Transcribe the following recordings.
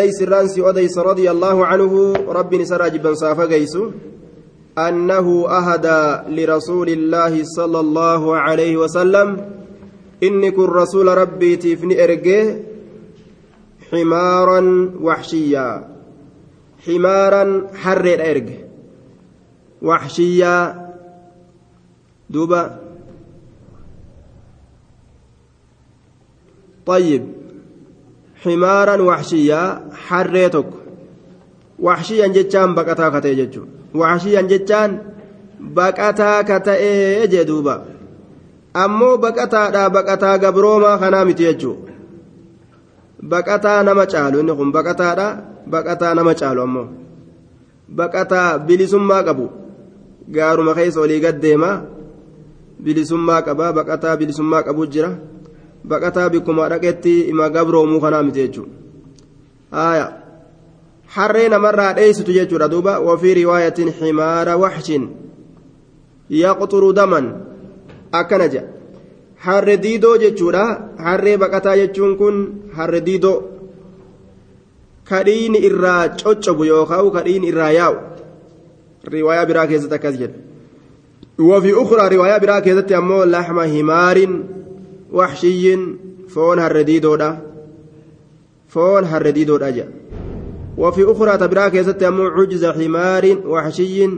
ليس الرانسي أديس رضي الله عنه رب نسراج بن صافا قيسو أنه أهدى لرسول الله صلى الله عليه وسلم إني كن رسول ربي تفني إرقه حمارا وحشيا حمارا حرر إرقه وحشيا دوبا. طيب. Ximaaran waxshiyyaa harree tokko waxshiyyan jechaan baqataa ka ta'e jechuudha waxshiyyan jechaan baqataa ka ta'ee jee duuba ammoo baqataadhaa baqataa gabroomaa kanaa miti jechuudha baqataa nama caalu inni kun baqataadhaa baqataa nama caalu ammoo baqataa bilisummaa qabu gaaruma keessa olii gaddeemaa bilisummaa qabaa baqataa bilisummaa qabu jira. Baqataa bikkuma dhaqetti ima gabroomuu kanaa miti jechuudha harree namarraa dheeysitu jechuudha duuba wafii riwaayatiin ximaara waxshin yaqxuru daman akkana jedha harre diidoo jechuudha harree baqataa jechuun kun harre diidoo kadhiini irraa coccobu yookaan kadhiini irraa yaa'u riwaayaa biraa keessatti akkas jedha wafii ukraa riwaayaa biraa keessatti ammoo laxma himaarin waxshiyyin foon harrediidoodha foon harrediidoodha jedha وفي أخرى تبرا كيست عجز حمار وحشي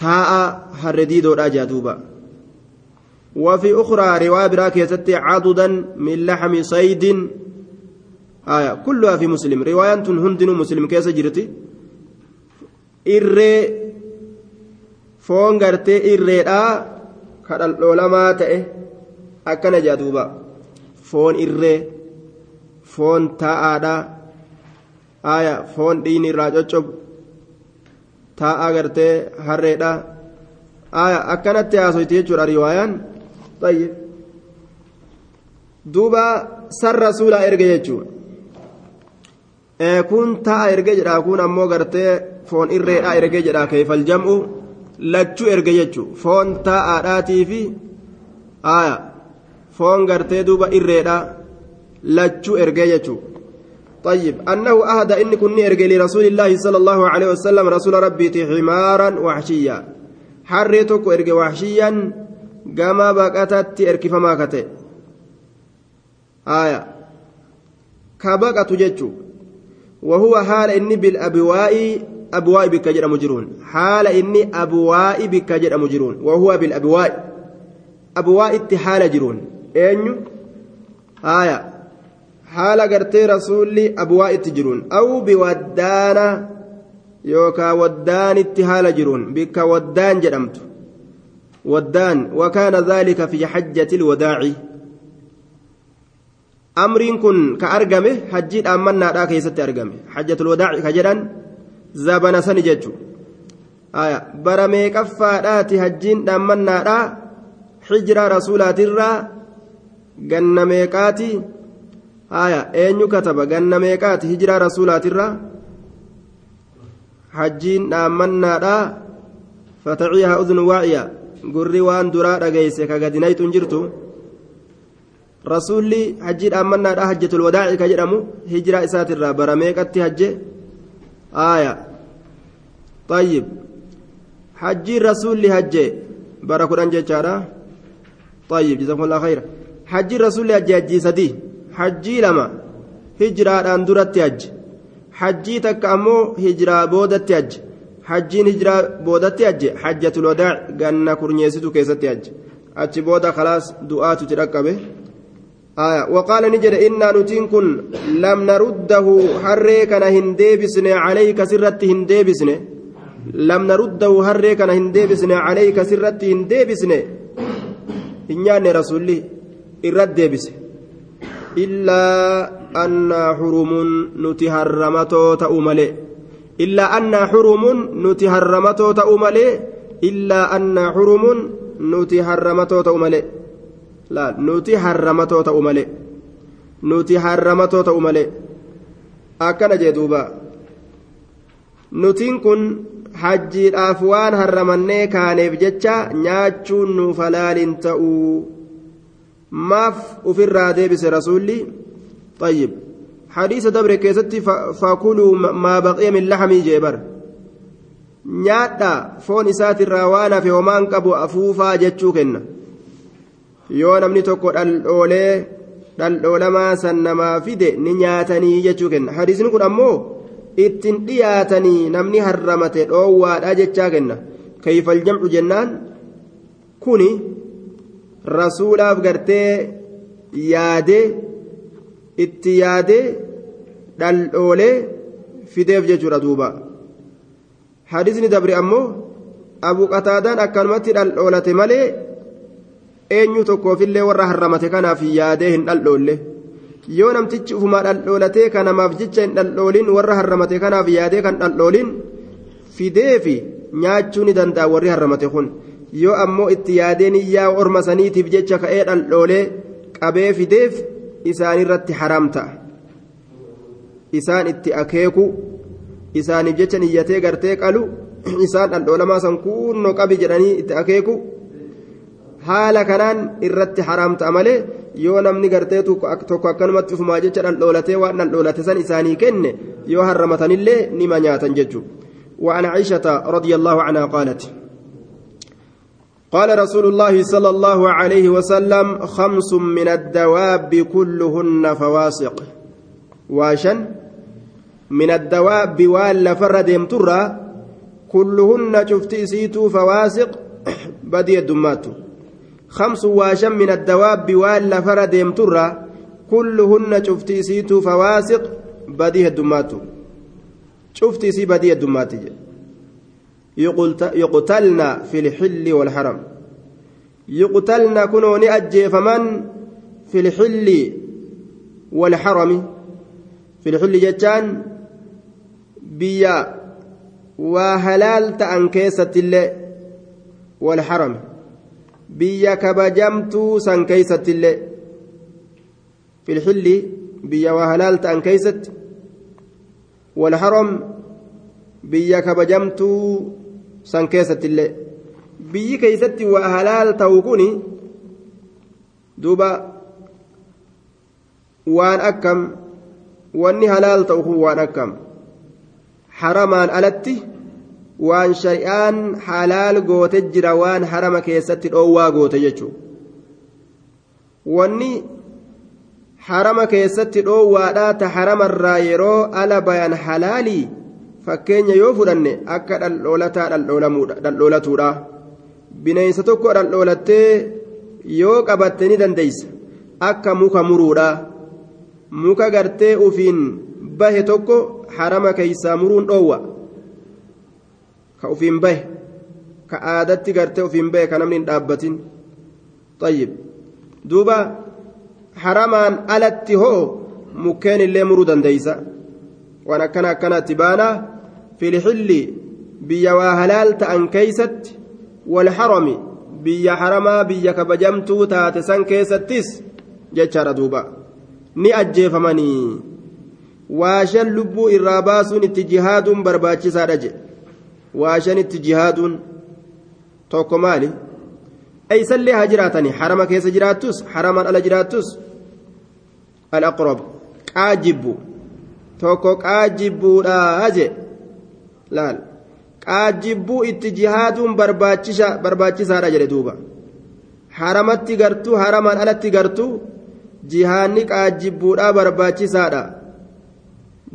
تاء هرديدو راجا دوبا. وفي أخرى رواية برا كيست عضدا من لحم صيد آية كلها في مسلم. رواية هندن مسلم كيس جرتي. إري فون غرتي إري كدل العلماء تأه. Akkana jaa duuba. Foon irree foon taa'aadha aya foon dhiini irraa coccobu taa'aa gartee harreedha. Aya akkanatti haasoyti jechuudha riwaayaan. Tayyib. Duuba san rasuulaa erge jechuudha. Kun taa'a erge jedha kun ammoo gartee foon irreedha erge jedha keefal jam'u lachuu erge jechuudha. Foon taa'aadhaatii fi aya foon gartee duuba irreedha. Lachuu ergee طيب أنه أهدى إن كني أرجع لرسول الله صلى الله عليه وسلم رسول ربي حمارا وحشيا حريتك أرجع وحشيا كما بقتت أركف ما كتئ آية كبقى تججو وهو حال إني بالأبواء أبواء بكجر مجرون حال إني أبواء بكجر مجرون وهو بالأبواء أبواء اتحال جرون eenyu? Haaya. Haala gartee rasuulli abuwaa itti jiruun. Aw biwaddaana yookaa waddaanitti haala jiruun. Bikka waddaan jedhamtu. Waddaan. Wakaana dhaalika fi xajjati ilwadaaci amriin kun ka argame hajjii dhaammannaadhaa keessatti argame. Xajjatul wadaaci ka jedhan zabana sani jechu. Bara meeqaffaadhaati hajjiin dhaammannaadhaa? Hijiraa rasuulaatirraa ganna meeqaati haya eenyu kataba ganna meeqaati hijiraa rasuulaatirraa hajjiin dhaammannaadha fataciyaha udnu waaciya gurri waan duraa dhageeyse ka gadinaytuun jirtu rasuulli hajjii dhaammannaadha hajjatul wadaaci ka jedhamu hijiraa isaatirraa bara meeqatti hajje aya طيب حجي رسول هجي بارك الله طيب جزاكم الله خيرا حجي رسول هجي هجي سدي حجي لما هجرة أندرت هج حجي تك أمو هجرة بودت هج حجين هجرة بودت هج حجة الوداع قلنا كرنيسيتو كيست هج أتش بودا خلاص دعاة تركبه آية وقال نجد إنا نتين كن لم نرده حريكنا هنديبسن عليك سرت هنديبسن لم نرده حريكنا هنديبسن عليك سرت هنديبسن إنيان رسولي إرد ديبس إلا أن حرم نتهرمتو تأملي إلا أن حرم نتهرمتو تأملي إلا أن حرم نتهرمتو تأملي لا nuti harramatoo ta'u malee nuti harramatoo ta'u malee akkana jee duuba nutiin kun hajjiidhaaf waan harramannee kaaneef jecha nyaachuun nuuf halaalin ta'uu maaf ufirraa deebise rasuulli طيب حديث دبر كيستي فكلوا ما بقي من لحم جبر nyaadha foon isaatirraa waan hafe homaan qabu afuufaa jechuu kenna yoo namni tokko dhaldhoolee dhaldhoolamaa san namaa fide ni nyaatanii jechuu kenna hadiisni kun ammoo ittiin dhiyaatanii namni harramate dhoowwaadha jechaa kenna kayfal jamcu jennaan kuni rasuulaaf gartee yaadee itti yaadee dhaldhoolee fideef jechuudha duuba. Hadisni dabre ammoo abu qataadaan akkanumatti dhaldhoolate malee eenyu tokkoofillee warra harramate kanaaf yaadee hin dhaldhoolle yoo namtichi ufumaa dhaldhoolatee kanamaaf jecha hin dhaldhoolin warra harramate kanaaf yaadee kan dhaldhoolin fideefi nyaachuu ni danda'a warri harramate kun yoo ammoo itti yaadeen iyyaa orma saniitiif jecha ka'ee dhaldhoolee qabee fideef isaanirratti haram ta'a isaan itti akeeku isaaniif jecha niyyatee gartee qalu isaan dhaldhoolamaa san kunnoo qabi jedhanii itti akeeku haala kanaan irratti haram malee yoo namni gartee tokko akkanumatti ufumaa jecha dhaldhoolatee waan dhaldhoolate san isaanii kenne yoo harramatanillee nima nyaatan jechuudha. وعن عائشة رضي الله عنها قالت قال رسول الله صلى الله عليه وسلم خمس من الدواب كلهن فواسق واشن؟ من الدواب وال فرد ترى كلهن شفت سيتو فواسق بدي الدمات. خمس واشن من الدواب وال فرد ترى كلهن شفت سيتو فواسق بدي الدمات. شفت سي بدي الدمات. يقتلن في الحل والحرم. يقتلن كنون أجيفمن في الحل والحرم. في الحل جتان بيا وهلال تأن كيسة الله والحرم. بيا كبجمت سن كيسة الله في الحل. بيا وهلال تأن كيسة والحرم. بيا كبجمت san keessattillee biyyi keeysatti waa halaal ta'u kuni duuba waan akkam wanni halaal ta'u kun waan akkam haramaan alatti waan shari'aan halaal goote jira waan harama keessatti dhoowwaa goote jechuudha wanni harama keessatti dhoowwaadhaa ta haramarraa yeroo ala bayan halaalii fakkeenya yoo fudhanne akka dhaldhoolataa dhaldhoolatuudha bineensa tokko dhaldhoolattee yoo qabatte ni dandeeysa akka muka muruudha. Muka gartee ufiin bahe tokko harama keeysaa muruun dhoowwa. Ka ufiin bahe ka aadatti gartee ufiin bahe ka namni hin dhaabbatin. Xayyib duuba haramaan alatti hoo mukkeen illee muruu dandeeysa waan akkana akkanatti baanaa في الحل بيا وهلال تأن كيست والحرم بيا حرما بيا كبجمتو تاتسان كيستس جتشار دوبا ni ajjeefamanii waashan lubbuu irraa baasuun itti jihaaduun barbaachisaadha jedhe waashan itti jihaaduun tokko maali eeysallee haa jiraatanii harama keessa jiraattus haramaan ala jiraattus al-aqrab qaajibbu tokko qaajibbuudhaa jedhe laal qaajibbuu itti jihaaduun barbaachisaadha jedhe duuba haramatti gartuu haramaan alatti gartuu jihaanni qaajibbuudhaa barbaachisaadha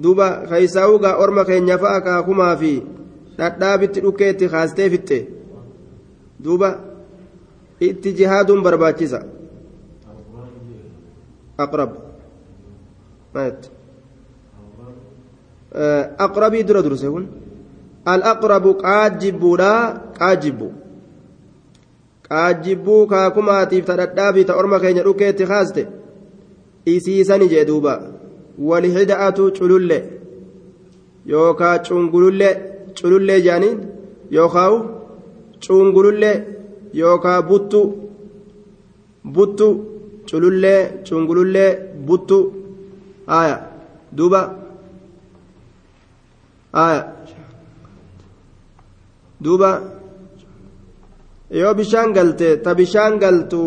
duuba keeysaa'uugaa orma keenya fa'a kaakumaa fi dhadhaabitti dhukkee itti kaastee fixxe duuba itti jihaaduun barbaachisa aqrab aqrabii dura durse kun الأقرب قاجبودا قاجبو قاجبو كاكماتيف تددابي تأرما كين يدوكي اتخاذته إسيساني جدوبا. والهدأة تشلولي يوكا تشنقلولي تشلولي جانين. يوكاو تشنقلولي يوكا بوتو. بوتو تشلولي تشنقلولي بوتو. آية. دوبا. آية. Duuba yoo bishaan galte ta bishaan galtu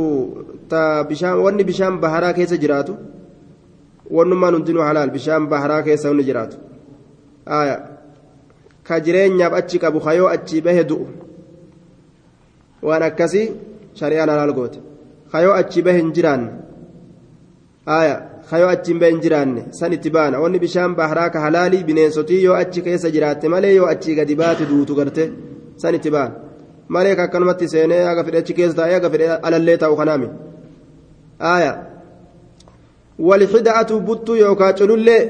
ta bishaan wanni bishaan baharaa keessa jiraatu wannummaan hundinuu halaal bishaan baharaa keessa hundi jiraatu ka jireenyaaf achi qabu kayoo achi bahe du'u waan akkasii shari'aan halaal goote kayoo achi bahe hin jiraanne kayoo achi bahe hin jiraanne san itti baana wanni bishaan baharaa ka halaalii bineensotii yoo achi keessa jiraatte malee yoo achi gadi baate duutu garte san itti baana malee ka akkanumatti seenee haga fedhe achi keessa taa'ee haga fedhe alallee taa'u kanaami. Walxida'atu buttuu yookaan culullee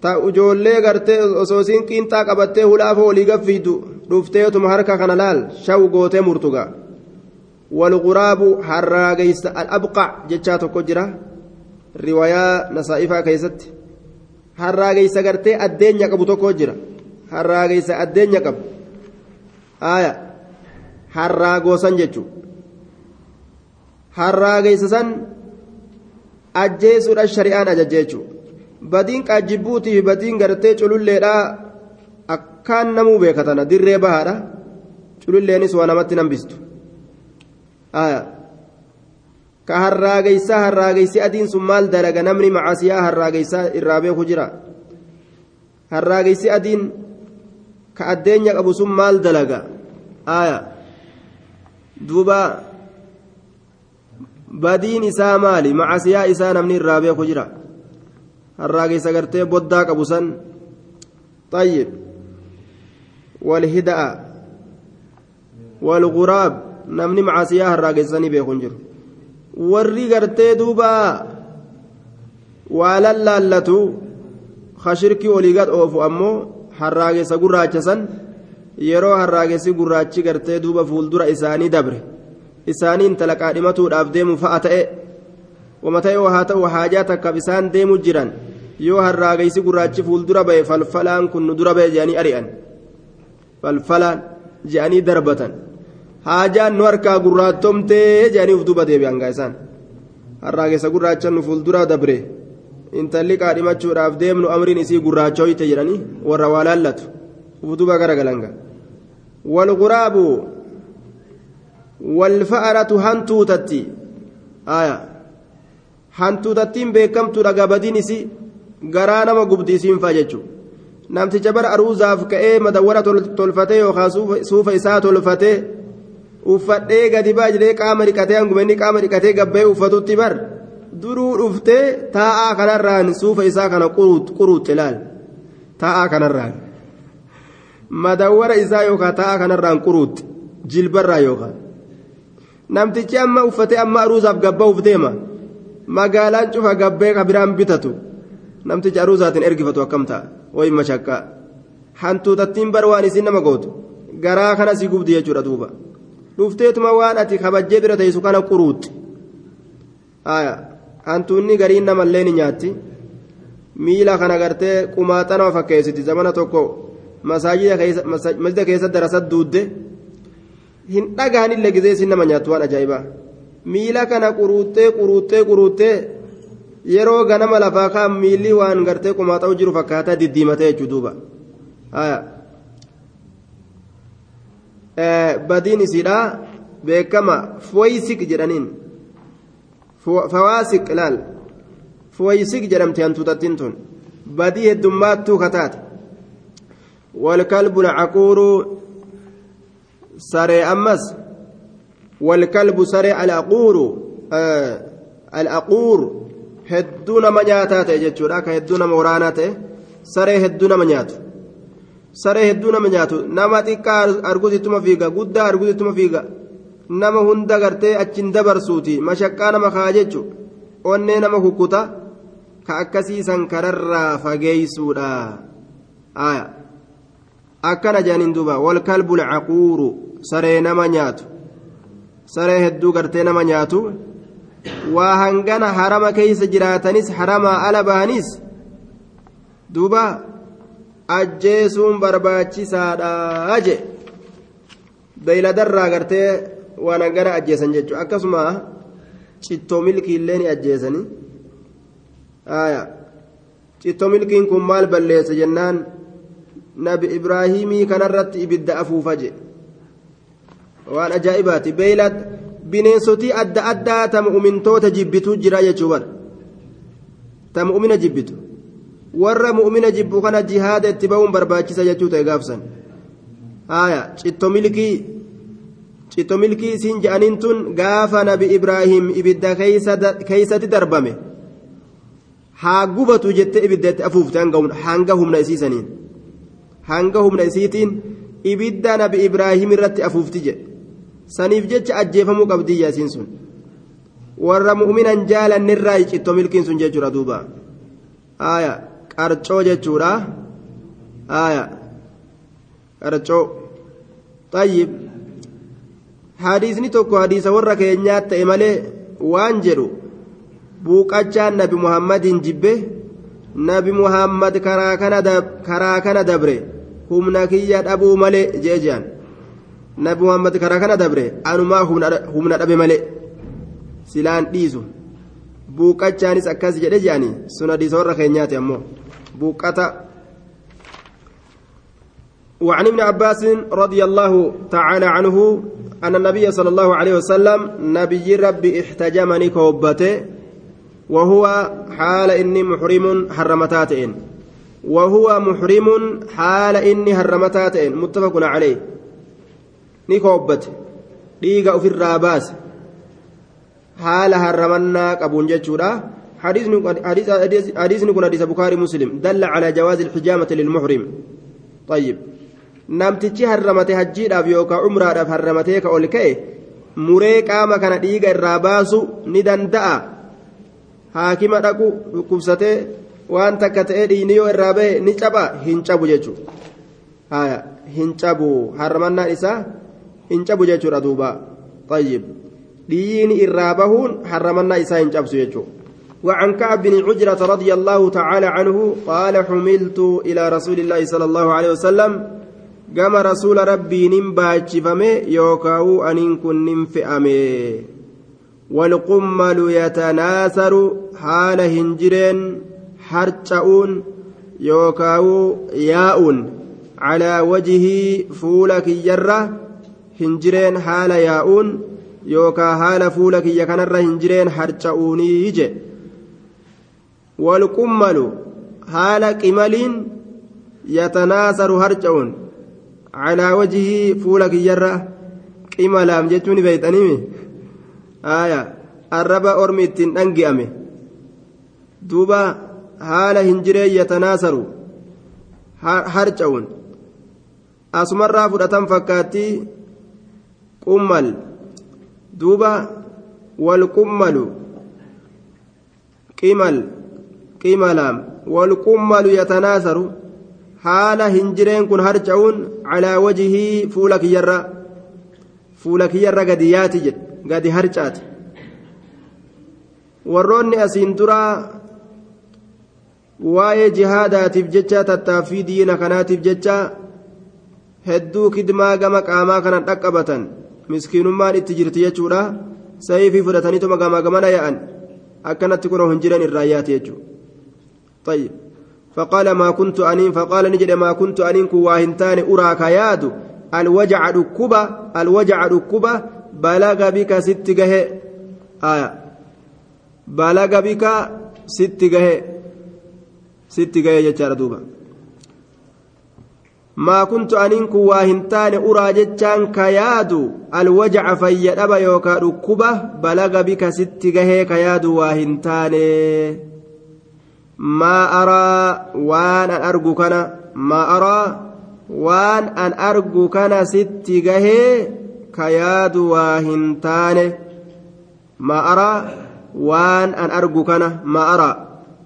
ta ijoollee gartee osoo isiin qiinxaa qabattee hulaafoo gaffiidu dhufteetuma harka kana laal shawu gootee murtuga walquraabu harraageysa al-abqac jechaa tokko jira. Riwayaa nasaa'ifaa keessatti. Harraageysa gartee addeenya qabu tokko jira. Harraageysa addeenya qabu aaya harraagoosan jechu. Harraageysa san ajjeesuudha shari'aan ajajje jechuudha badiin qaajjibbuutii fi badiin gartee cululleedhaa akkaan namuu beekatana dirree bahaadha. Cululleenis waa namatti nambistu ka harraageysaa harraageysi adiin sun maal dalaga? Namni macasiyaa harraageysaa irraa beeku jira. Harraageysi adiin ka addeenya qabu sun maal dalaga aya duuba badiin isaa maali macasiyaa isaa namni irraa beeku jira harraageessa gartee boddaa qabu san طيب والهدأ والغراب مع سياه الراقصني بيكون جر warri gartee duuba waa lallaallatu kashirkii olii gad oofu ammoo harraageessa gurraacha san yeroo harraagessi gurraachi gartee duuba fuuldura isaanii dabre isaaniin talaqaa dhimatuudhaaf deemu fa'a ta'e wama ta'e haa ta'u haajaa takkaaf isaan deemu jiran yoo harraageysi gurraachi fuuldura ba'e falfalaan kun nu dura ba'e jedhanii ari'an falfalaan jedhanii darbatan haajaan nu harkaa gurraattomtee jedhanii uf duuba deebi'an gaa isaan harraageessa gurraacha nu fuuldura dabre intalli qaadhimachuudhaaf deemnu amriin isii gurraachoyte jedhanii warra waa laallatu. Uf duuba garagalan gaa walguraabu walfa'aratu hantuutatti aya. Hantuutattiin beekamtuudha gabadiin isii garaa nama gubdi isiin fa'a jechuudha. Namticha bara aruuzaaf ka'ee madawwara tolfatee yookaan suufa isaa tolfatee uffadhee gadi baa jedhee qaama dhiqatee hangumenni qaama dhiqatee gabbee uffatutti bar duruu dhuftee taa'aa kanarraan suufa isaa kana quruutte laal. Taa'aa kanarraan. Madawwara isaa yookaan taa'aa kanarraan quruutte. Jilbarraa yookaan. Namtichi amma uffatee amma aruuzaaf gabba'uuf deema magaalaan cufa gabbee kabiraan bitatu. namticha aruusaatiin ergifatu akkam ta'a wayi mashakkaa. Hantuutattiin bar waan isin nama gootu. Garaa kana si gubdi jechuudha duuba. Dhufteetuma waan ati kabajjee bira teessu kana quruutti hantuunni gariin namallee ni nyaatti miila kana gartee qumaaxanama fakkeessiti zamana tokko masjida keessa darasa duudde hin dhagaanillee gizee isin nama nyaattu waan ajaa'ibaa miila kana quruuttee quruuttee quruuttee. yeroo ganama lafaa kaan miilli waan gartee qumaaxa'u jiru fakkaataa diddiimatee duuba badiin isiidha beekama fooyisik jedhaniin hantuutattiin tun badii heddummaattuu kataate walkalbu lacaquuru saree ammas walkalbu saree alaquuru alaquuru hedduu nama nyaataa ta'e jechuudha ka hedduu nama waraanaa ta'e saree hedduu nama nyaatu saree hedduu nama nyaatu nama xiqqaa argusittuma fiiga guddaa argusittuma fiiga nama hunda gartee achiin dabarsuuti. Mashaqqaa nama kaa jechu onnee nama kukkuta ka akkasiisan kararraa fageeysuudha. Akkana jedhaniin duuba. Walkalbu lcaquuru saree nama nyaatu. Saree hedduu gartee nama nyaatu. Waa hangana harama keeysa jiraatanis haramaa ala bahanis duuba. Ajjeesuun barbaachisaadha je beeyladarraa gartee waan hangana ajjeesan jechuu akkasuma cittoo milkiillee ni ajjeesanii cittoo milkiin kun maal balleessa jennaan nabi ibraahimii kanarratti ibidda afuufa je waan ajaa'ibaati beeylad bineensotii adda addaa ta mu'mintoota jibbituu jira jechuu bar ta mu'mina jibbitu warra mu'mina jibbu kana jihaada itti ba'uun barbaachisa jechuu ta'e gaafsan haya citto milkii citto milkii isiin je'aniin tun gaafa nabi ibraahim ibidda keeysatti darbame haa gubatu jette ibidda itti afuufte hanga humna isiisaniin hanga humna isiitiin ibidda nabi ibraahim irratti afuufti jedhe saniif jecha ajjeefamuu qabdiyya isiin sun warra mu'minan jaalannirraa cittoo milkiin sun jechuudha duuba aya qarcoo jechuudha aya qarcoo tayyib hadiisni tokko hadiisa warra keenyaa ta'e malee waan jedhu buuqachaan nabi muhammadin jibbe nabi muhammad karaa kana dabre humna kiyya dhabuu malee jee jehan nabi muhammad karaa kana dabre anumaa humna dhabe malee silaan dhiisu buuqachaanis akkas jedhe jedhanii sun hadiisa warra keenyaati ammoo buuqata وعن ابن عباس رضي الله تعالى عنه أن النبي صلى الله عليه وسلم نبي ربي احتجمني كوبته وهو حال إني محرم حرمتاتين وهو محرم حال إني حرمتاتين متفق عليه. نكوبت ديغا في الراباس. حال حرمنا قبون جتشورا. حديث كن حديث بخاري مسلم. دل على جواز الحجامة للمحرم. طيب. Namtichi harramate hajjiidhaaf yookaan umraadhaaf harramatee ka ol ka'e muree qaama kana dhiiga irraa baasu ni danda'a haakima dhaqu dhukkubsatee waan takka ta'ee dhiigni yoo irraa ba'e ni caba hin cabu jechuudha hin cabu harramannaan isaa hin cabu jechuudha duuba tayyib dhiigni irraa bahuun harramannaa isaa hin cabsu jechuudha. وعن كعب بن عجرة رضي الله تعالى عنه قال حملت إلى رسول الله صلى الله عليه وسلم gama rasuula rabbii nin baachifame yookaa'u aniin kun nin fe'ame walqummalu yatanaasaru haala hin jireen harca'uun yookaa'u yaa'uun calaa wajihii fuula kiyyarra hin jireen haala yaa'uun yookaa haala fuula kiyya kanarra hin jireen harca'uunii je walqummalu haala qimaliin yatanaasaru harca'uun calaa wajihii fuula kiyyarra qimalaam jechuun ni beeyxaniimi aya arraba ormi ittiin dhangi'ame duuba haala hin jireen yatanaasaru harca'uun asumarraa fudhatan fakkaattii qummal duuba walqummalu qimal qimalaam walqummalu yatanaasaru haala hin jireen kun harca'uun calaa wajihii fuula kiyyarra fuula kiyyarra gadi yaati jedhe gadi harcaati warroonni asiin duraa waa'ee jihaadaatiif jecha tattaaffii diina kanaatiif jecha hedduu kidmaa gama qaamaa kanan dhaqqabatan miskiinummaan itti jirti jechuudha sayfii fudhataniituma gamaa gamana yaa'an akkanatti kunoo hin jiran irraa yaati jechuudha طيب فقال ما كنت أنين فقال نجد ما كنت أنين كواهنتان أراك ياد. الوجع ركبة الوجع ركبة بلغ بك ست جه آية. بلغ بك ست جه ست جه يجار دوبا ما كنت أنين كواهنتان أرى جتان كياد. الوجع فيدب يوكا ركبة بلغ بك ست جه كياد واهنتان. ما أرى وان أن أرجو كان ما أرى وان أن أرجو كان ست جهه كياد واهنتان ما أرى وان أن أرجو كان ما أرى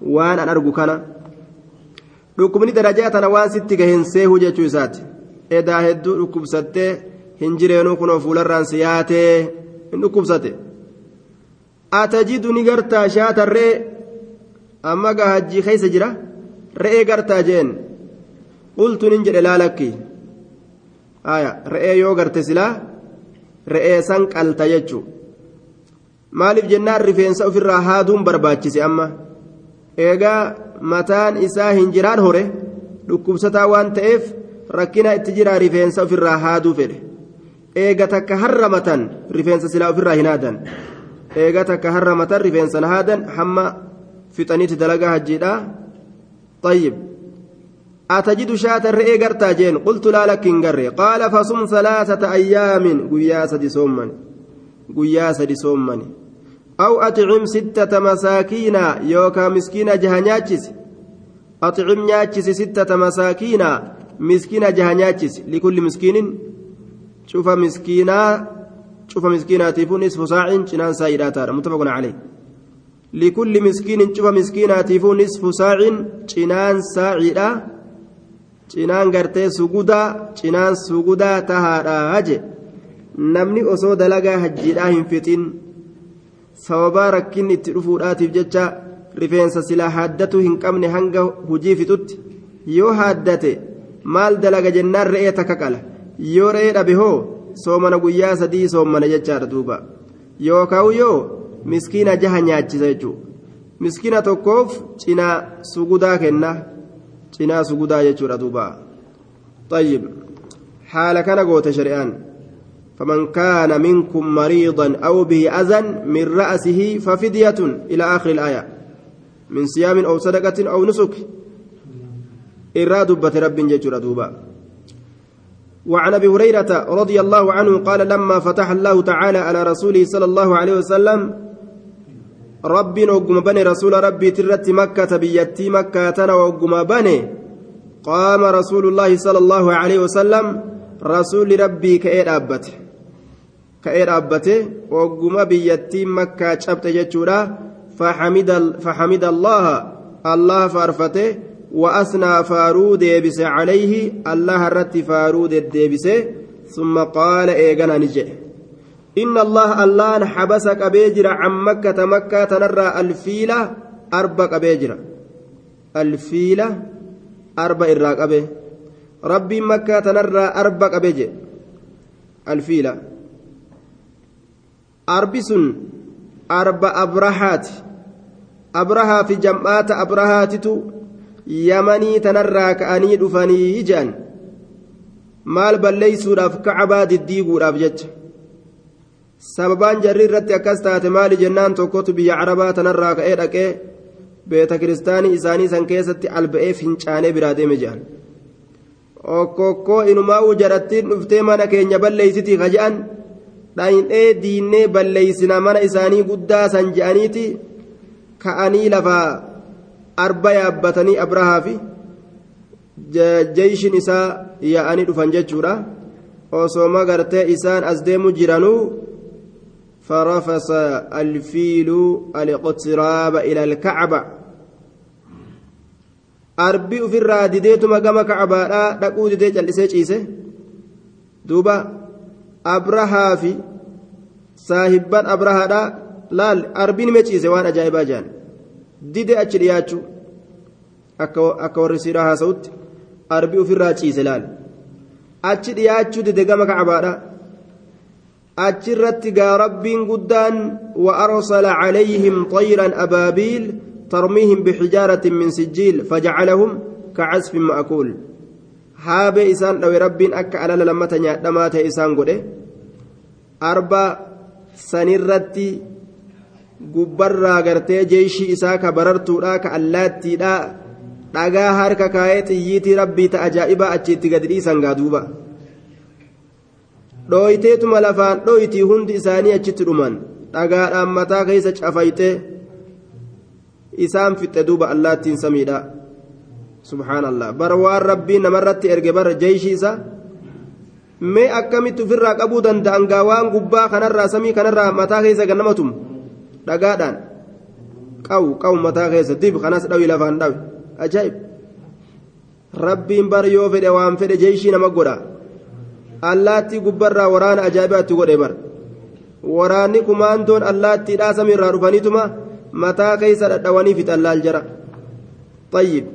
وان أن أرجو كان dhukkubni darajaa tana waan sitti gahin seehuu jechuu isaati edaa hedduu dhukkubsattee hin jireenuu kunoo fuularraan si yaatee hin dhukkubsate atajidu ni gartaa shaatarree amma gaa hajjii keessa jira re'ee gartaa jeen qultu nin jedhe laalakki re'ee yoo garte silaa re'ee san qalta jechuu maaliif jennaan rifeensa ofirraa haaduun barbaachise amma eegaa mataan isaa hin jiraan hore dhukkubsataa waan ta'eef rakkina itti jiraa rifeensa ofirraa haaduu fedhe eega takka harramatan rifeensa silaa ofirraa hin haadan eega takka harramatan rifeensa haadan hamma fixaniiti dalagaa hajjiidha. طيب أتجد شاة الرئي قرتا جين قلت لا لك قري قال فصم ثلاثة أيام قياسة دي سومني قياسة دي سومني أو أطعم ستة مساكين يوكا مسكين جهنياتشس أطعم نياتشس ستة مساكين مسكين جهنياتشس لكل مسكين شوف مسكينا شوف مسكينة تيفون نصف ساع جنان سايدات متفق عليه لكل مسكين شوف مسكينة تيفون نصف ساع جنان cinaan sugudaa tahaadha haje namni osoo dalagaa hajjiidhaa hin fixin sababaa rakkinni itti dhufuudhaatiif jecha rifeensa silaa haaddatu hin qabne hanga hujii fixutti yoo haaddate maal dalaga jennaan re'ee takka qala yoo re'ee dhabe hoo soomana guyyaa sadii soomana jechaadha duuba yookaan yoo miskiina jaha nyaachisa jechuudha. Miskiina tokkoof cinaa sugudaa kenna. cinaa sugudaa jechuudha duuba. طيب حال كان قوت شريان فمن كان منكم مريضا أو به أذى من رأسه ففدية إلى آخر الآية من صيام أو صدقة أو نسك إراد رب جيتشورا دوبا وعن أبي هريرة رضي الله عنه قال لما فتح الله تعالى على رسوله صلى الله عليه وسلم rabbiin ogguma bane rasuula rabbiit irratti makkata biyyattii makkaa tana ogguma bane qaama rasuulullaahi sala allaahu aleyhi wasalam rasuulli rabbii ka'ee dhaabbate ka'ee dhaabbate ogguma biyyattii makkaa cabxe jechuudha faxamida allaha allaha faarfate وأثنى فارود ديبس عليه الله الرت فارود ديبس ثم قال إيغانا نجي إن الله الله حبس كبيجر عن مكة مكة تنرى الفيلة أربع كبيجر الفيلة أربع إراك أبي ربي مكة تنرى أربع كبيجر الفيلة. أربس أربع أبرهات. أبرها في جمعات أبرهاتتو. يمني تنرى كأني دفني جان. maal balleeysuudhaaf kacbaa diddiiguudhaaf jecha sababaan jarri irratti akkas taate maali jennaan tokkotu biyya carabaa tanarraa ka'ee dhaqee beeta kiristaanii isaanii san keessatti alba'ee fincaanee biraa deeme jedhan okkokkoo inumaa'uu jarattiin dhuftee mana keenya balleeysitii ka je'an. Dhayin'ee diinnee balleeysina mana isaanii guddaa san je'aniiti. Ka'anii lafaa arba yaabbatanii abrahaa fi jeyshin isaa yaa'anii dhufan jechuudha. Osoo gartee isaan as deemu jiranuu فرفس الفيل الاقتراب إلى الكعبة ofirraa dideetuma gama kacbaadhaa dhaquu didee callisee ciise duuba abrahaa fi saahibban abrahaadhaa laal arbiin mee ciise waan ajaa'ibaa jaan dide achi dhiyaachuu akka warri siiraa haasa'utti arbii ofirraa ciise laal achi dhiyaachuu dide gama kacbaadhaa achirratti gaa rabbiin guddaan وأرسل عليهم طيرا أبابيل ترميهم بحجارة من سجيل فجعلهم كعصف مأكول هابي إسان لو ربين أكا على لما تنيا إسان قده أربع سنرتي gubbarraa gartee jeeshii isaa ka barartuudha ka allaattiidha dhagaa harka kaayee xiyyiitii rabbii ta ajaa'ibaa achiitti gadi dhiisan gaa duuba dhooyteetuma lafaan dhooytii hundi isaanii achitti dhuman dhagaadhaan mataa keessa cafayte isaan fixxe duuba allaattiin samiidha subhaanallah bara waan rabbiin namarratti erge bara jeeshii isa mee akkamitti ofirraa qabuu danda'an gaa waan gubbaa kanarraa samii kanarraa mataa keessa gannamatum dhagaadhaan qawu qawu mataa keessa dib kanas dhawi lafaan dhawi ajaa'ib rabbiin bara yoo fedhe waan fedhe jeeshii nama godha allaattii gubbarraa waraana ajaa'ibaatti godhe bar waraanni kumaandoon allaattiidhaa samiirraa dhufaniituma mataa keessa dhadhawanii fixan laal jara طيب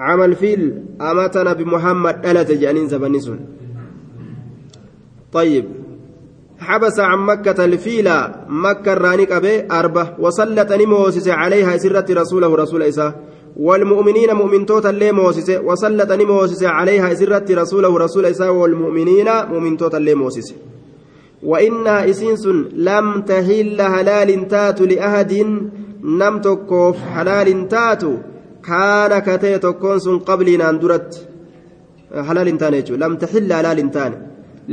عمل فيل أمتنا بمحمد ألت جانين زبنسون طيب حبس عن مكة الفيلة مكة رانيك أبي أربع وسلط نموسس عليها سرة رسوله رسول إساه والمؤمنين مؤمن توتا اللي موسس وسلط نموسس عليها سرة رسوله رسول إساه والمؤمنين مؤمن توتا اللي موسس وإنها إسنس لم تهل هلال تات لأحد taatu kaana katee tokkoon sun qabliinaan duratti halaalin taane jechuudha lam taxilla halaalin taane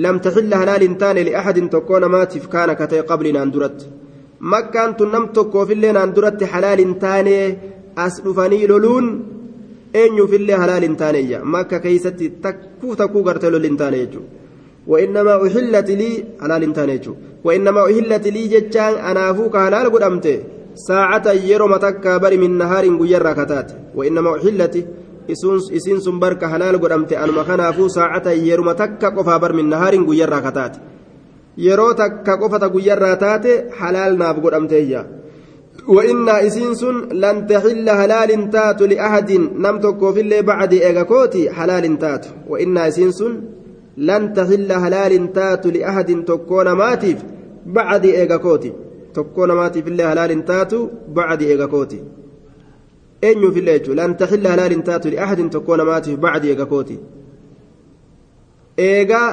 lam taxilla halaalin taane li'ahadin tokkoo namaatiif kaana katee qabliinaan duratti makkaan tun nam tokkoofillee naan duratti halaalin taane as dhufanii loluun eenyuufillee halaalin taaneyya makka keeysatti takkuu takkuu gartee lolin taane jechuudha وإنما أحلت لي حلال تانيتو وإنما أحلت لي جتان أنا فوك حلال قدمت ساعة يرو متكا بري من نهار غير كتات وإنما أحلت isiin sun barka halaal godhamte anuma kanaafuu saacata yeruma takka qofa bar min guyyarraa kataate yeroo takka qofata guyyarraa taate halaal naaf godhamteeyya وإنا إسين سن لن تحل هلال تات لأحد نم تكو في اللي بعد إيغاكوتي حلال تات وإنا إسين سن لن تحل هلال تات لأحد تكون ماتف بعد إيغاكوتي تكون ماتف اللي هلال تات بعد إيغاكوتي fillee jechuun lan taxilla halaalin taatu li'ahadin tokkoo namaatiif bacdi eega kooti eegaa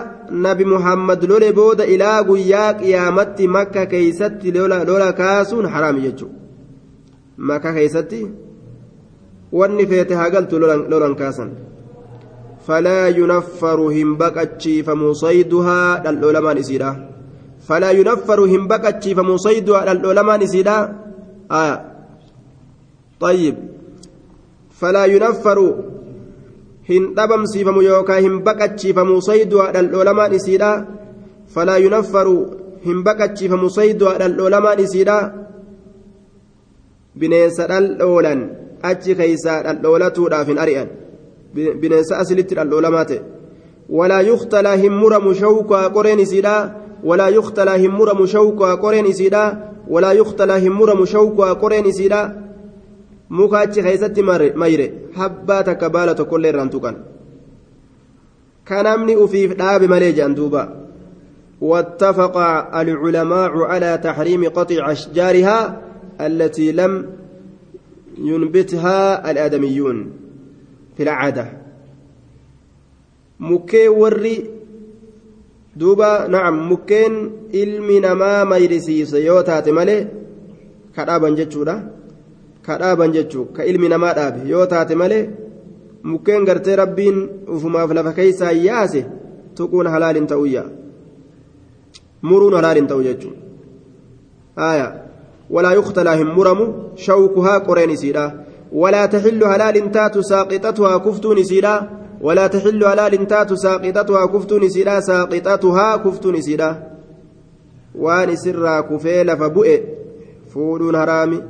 nabi muhammad lole booda ilaa guyyaa qiyaamatti makka keeysatti lola kaasuun haraami jechuudha makka keeysatti wanni feete hagaltu lolan kaasan falaa yunaffaru hin baqachiifamu sayduhaa dhaldhoolamaan isiidha falaa yunaffaru hin baqachiifamu sayduhaa dhaldhoolamaan isiidha طيب فلا ينفر هن دبم سيفم يوكا هن بقتشيفم صيدها العلماء نسيدا فلا ينفر هن بقتشيفم صيدها العلماء نسيدا bineensa dhaldhoolan achi keeysaa dhaldhoolatuudhaaf hin ari'an bineensa asilitti dhaldhoolamaa ta'e walaa yuktalaa hin muramu shawkaa qoreen isiidha walaa yuktalaa hin muramu shawkaa qoreen isiidha walaa yuktalaa hin muramu shawkaa qoreen isiidha muka achi keessatti mayre habbaa takka baala tokkollee irraan tuqan ka namni ufiif dhaabe malee jedhan duuba واتفق العلماء على تحريم قطع أشجارها التي لم ينبتها الآدميون في العادة مكي وري دوبا نعم مكين ka dhaaban jechuudha ka dhaaban jechuu ka ilmi namaa dhaabe yoo taate malee mukkeen gartee rabbiin ufumaaf lafa keeysaa yaase tuquun halaalin ta'uyya muruun halaalin ta'u jechuu walaa yuktalaa hin muramu shawkuhaa qoreen isiidha walaa taxillu halaalin taatu saaqixatuhaa kuftuun isiidha ولا تحل هلال تات ساقطتها كفتون سيدا ساقطتها كفتون سيدا وان سرا كفيل فبؤ فودون هرامي.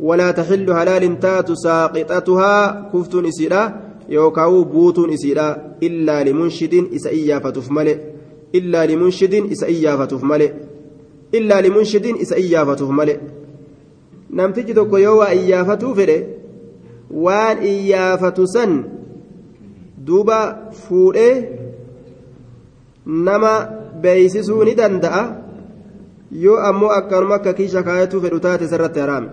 ولا تحل هلال تات ساقطتها كفتون سيدا يوكاو بوتون سيدا إلا لمنشد إسئيا فتفملئ إلا لمنشد إسئيا فتفملئ إلا لمنشد إسئيا فتفملئ namtichi tokko yoo waa iyyaafatuu fedhe waan iyyaafatu san duuba fuudhee nama beeysisuu ni danda'a yoo ammoo akkanuma akka kiisha kaayatuu fedhu taate sarratti haraame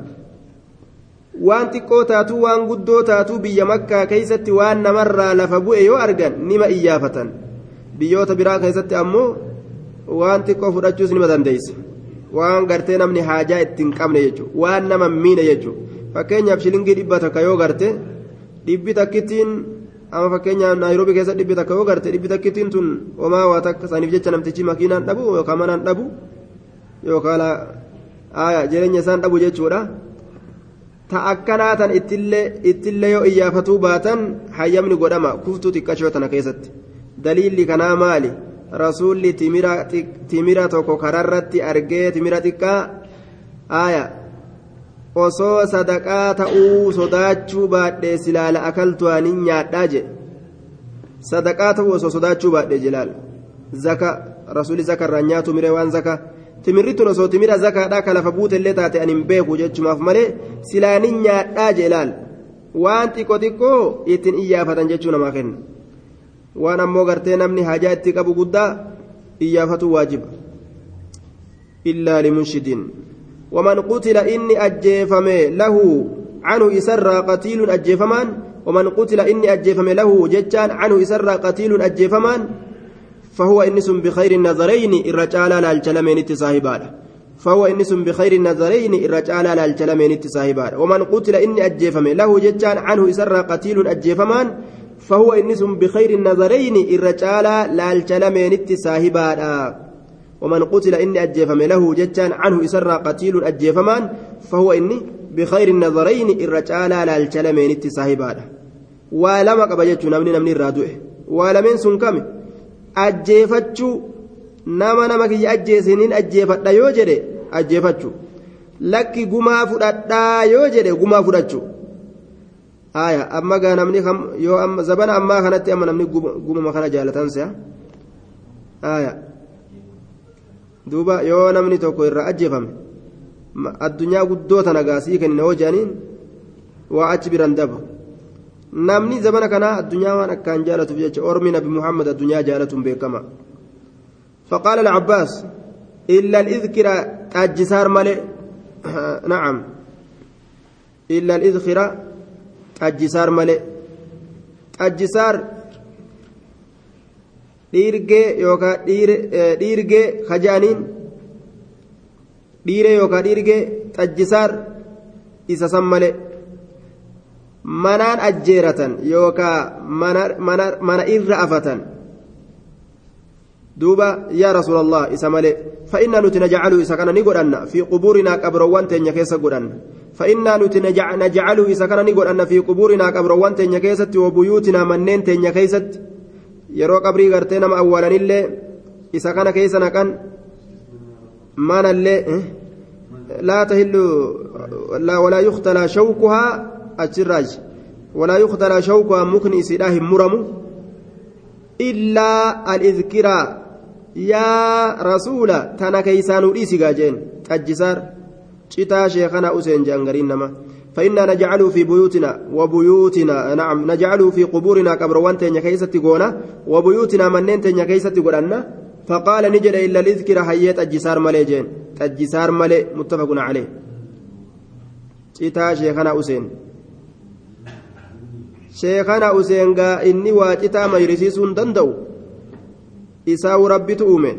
waan xiqqoo taatuu waan guddoo taatuu biyya makkaa keeysatti waan namarraa lafa bu'e yoo argan nima iyyaafatan biyyoota biraa keessatti ammoo waan xiqqoo fudhachuus nima dandeeysa waan gartee namni haajaa ittiin qabne jechuudha waan nama miine jechuudha fakkeenyaaf shilingii dhibba takka yoo garte dhibbi takkittiin amma fakkeenyaaf naayiroobii keessa dhibbi takka yoo garte dhibbi takkittiin tun homaa waa takka saniif jecha namtichi makiinaan dhabu yookaan manaan dhabu yookaan jireenya isaan dhabu jechuudha. ta akkanaa tan ittillee yoo iyyaafatuu baatan hayyamni godhama kuftuu xiqqashoo tana keessatti. Daliilli kanaa maali rasuulli timira tokko kararratti argee timira xiqqaa? Aaya. Osoo sadaqaa ta'uu sodaachuu baadhee silaala akaltuwaa nin nyaadhaa je sadaqaa ta'uu osoo sodaachuu baadhee jilaal zaka. Rasuulli zaka irraa nyaatu miree waan zaka. Timirri tun osoo timira zakaadhaa ka lafa buutellee taate ani hin beeku jechumaaf malee silaanin nyaadhaa je ilaal waan xiqqoo xiqqoo ittiin iyyaafatan jechuu namaa kenna waan ammoo gartee namni hajaa itti qabu guddaa iyyaafatu waajiba. Illaa limunshidiin waman qutila inni ajjeefame lahu عنه إسرى قتيل أجيفمان ومن قتل إني أجيفم له جتان عنه إسرى قتيل أجيفمان فهو إنس بخير النظرين الرجال لالجلمين صاحبان فهو إنس بخير النظرين الرجال على الجلمين التساهبان ومن قتل إني أجيفم له جتان عنه إسر قتيل أجيفمان فهو إنس بخير النظرين الرجال لا الجلمين التساهبان ومن قتل إني أجيفم له جتان عنه إسر قتيل أجيفمان فهو إني بخير النظرين الرجال لا الجلمين التساهبان ولما قبجت نمني نمني الرادوه ولمن سنكم أجيفتشو nama nama kiyya ajjeesiniin ajjeefadha yoo jedhe ajjeefachuu lakki gumaa fudhadhaa yoo jedhe gumaa fudhachuu aya amma gaa namni yoo amma zabana ammaa kanatti amma namni gumama kana jaalatan se'a aya duuba yoo namni tokko irraa ajjeefame addunyaa guddoo tana gaasii kennina hoo jedhaniin waa achi biran dabru namni zabana kanaa addunyaa waan akkaan jaalatuuf jecha ormi nabi muhammad addunyaa jaalatuun beekama فقال العباس إلا الإذكر أجسار ملئ نعم إلا الإذخر أجسار ملئ أجسار dhiirgee yookaan dhiirgee kajaaniin dhiiree yookaan dhiirgee xajjisaar isa san malee manaan ajjeeratan yookaan mana irra afatan دوبا يا رسول الله إسمالي فإنا نتنجعل إذا كان نقول في قبورنا قبروان تنيا كيسا قدن فإنا نجعل إذا كان نقول في قبورنا قبروان تنيا كيسا وبيوتنا منين تنيا كيسا يرو قبري غرتنا ما أولا اللي إذا كان كيسا نكن ما اللي لا تهل لا ولا يختلى شوكها السراج ولا يختلى شوكها مكن إسلاه مرم إلا الإذكرى yaa rasuula tana keeysaanuu dhiisi gaajeen xajjisaar citaa sheekana useen jean gariin nama فإنا نجعله في بيوتنا وبيوتنا نعم نجعله في قبورنا قبروان تنيا كيست غونا وبيوتنا منين تنيا كيست غدنا فقال نجد إلا الإذكر حيات الجسار ملي جين الجسار ملي متفق عليه sheekana useen sheekana useen gaa inni waa citaa mayrisiisuu hin danda'u isaa rabbitu uume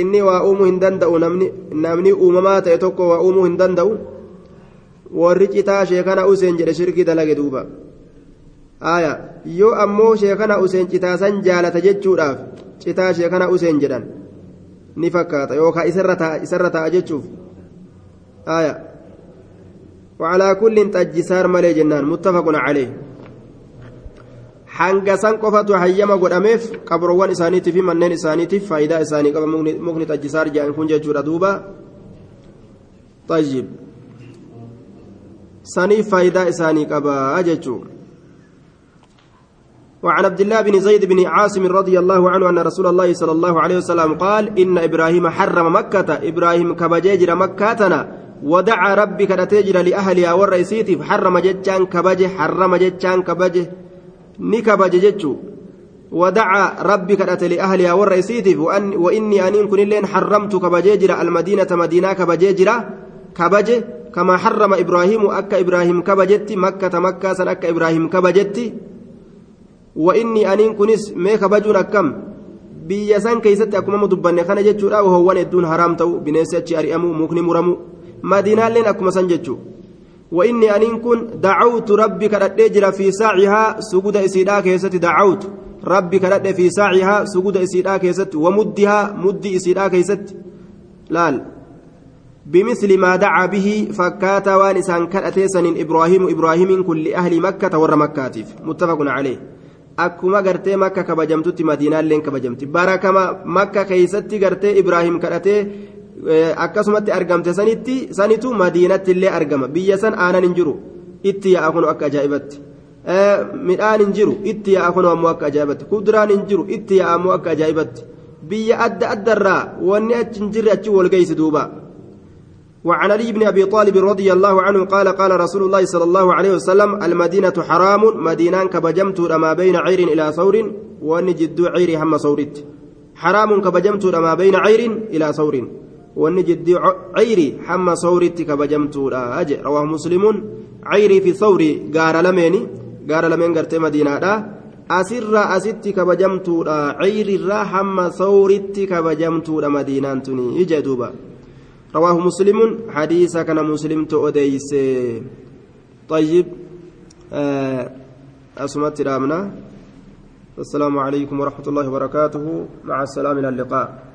inni waa uumuu hin danda'u namni uumamaa ta'e tokko waa uumuu hin danda'u warri citaa sheekana useen jedhe shirkii dalage duuba aya yoo ammoo sheekana useen citaasan jaalata jechuudhaaf citaa sheekana useen jedhan ni fakkaata yookaan isarra taa'a jechuuf aya وعلى كل تجسار مالي جنان متفق عليه hanga san qofatu hayyama godhameef qabroowwan isaaniitii fi manneen isaaniitiif faayidaa isaanii qaba mukni tajjisaar jedhan kun jechuudha duuba tayyib saniif faayidaa isaanii qaba jechuu وعن عبد الله بن زيد بن عاصم رضي الله عنه أن رسول الله صلى الله عليه وسلم قال إن إبراهيم حرم مكة إبراهيم كبجيجر مكاتنا ودعا ربك نتجر لأهلها والرئيسيتف حرم جتان كبجه حرم جتان كبجه ni kabaje jechuu? ودعا ربي كدت لأهلها والرئيسيتف وأن وإني أنين كن لين حرمت كبجيجرا المدينة مدينة كبجيجرا كبجه كما حرم إبراهيم أكا إبراهيم كبجت مكة مكة سن أكا إبراهيم كبجت وإني أنين كنس ما كبجون كم san keessatti akkuma mudubbanne kana jechuudha hoowwan hedduun haraam ta'u bineensi achi ari'amu mukni muramu madiinaalleen akkuma san jechuu. وإني أن كن دعوت ربي كرد في ساعها سجود إسيدا كيست دعوت ربي كرد في ساعها سجود إسيدا كيست ومدها مد إسيدا كيست. لال. بمثل ما دعا به فكاتا وانسان كأتيسن إبراهيم إبراهيم كل أهل مكة ور مكاتف متفق عليه. akkuma gartee makka kabajamtutti madiinaalleen kabajamti bara kama makka keeysatti gartee ibraahim kadhatee akkasumatti argamte sanitti sanitu madiinatti illee argama biyya san aanan hin jiru itti yaa'a kun akka ajaa'ibatti midhaan hin jiru itti yaa'a kun ammoo akka ajaa'ibatti kuduraan hin jiru itti yaa'a ammoo akka ajaa'ibatti biyya adda addarraa wanni achi hin jirre achi wal geessi duuba وعن علي بن ابي طالب رضي الله عنه قال قال رسول الله صلى الله عليه وسلم المدينة حرام مدينان كبجمت ما بين عير إلى ثور ونجد عير هم صورت حرام كبجمت ما بين عير إلى ثور ونجد عير هم صورت كبجمت أجي. رواه مسلم. عيري في ثور قال لميني. قال لمين قرت مدينة أسر أستي كبجمت عير هم صورت كبجمت مدينان تني إجا دوبا. رواه مسلم. حديث كان مسلم تؤديس طيب. آه أسمت رامنا. السلام عليكم ورحمة الله وبركاته. مع السلام إلى اللقاء.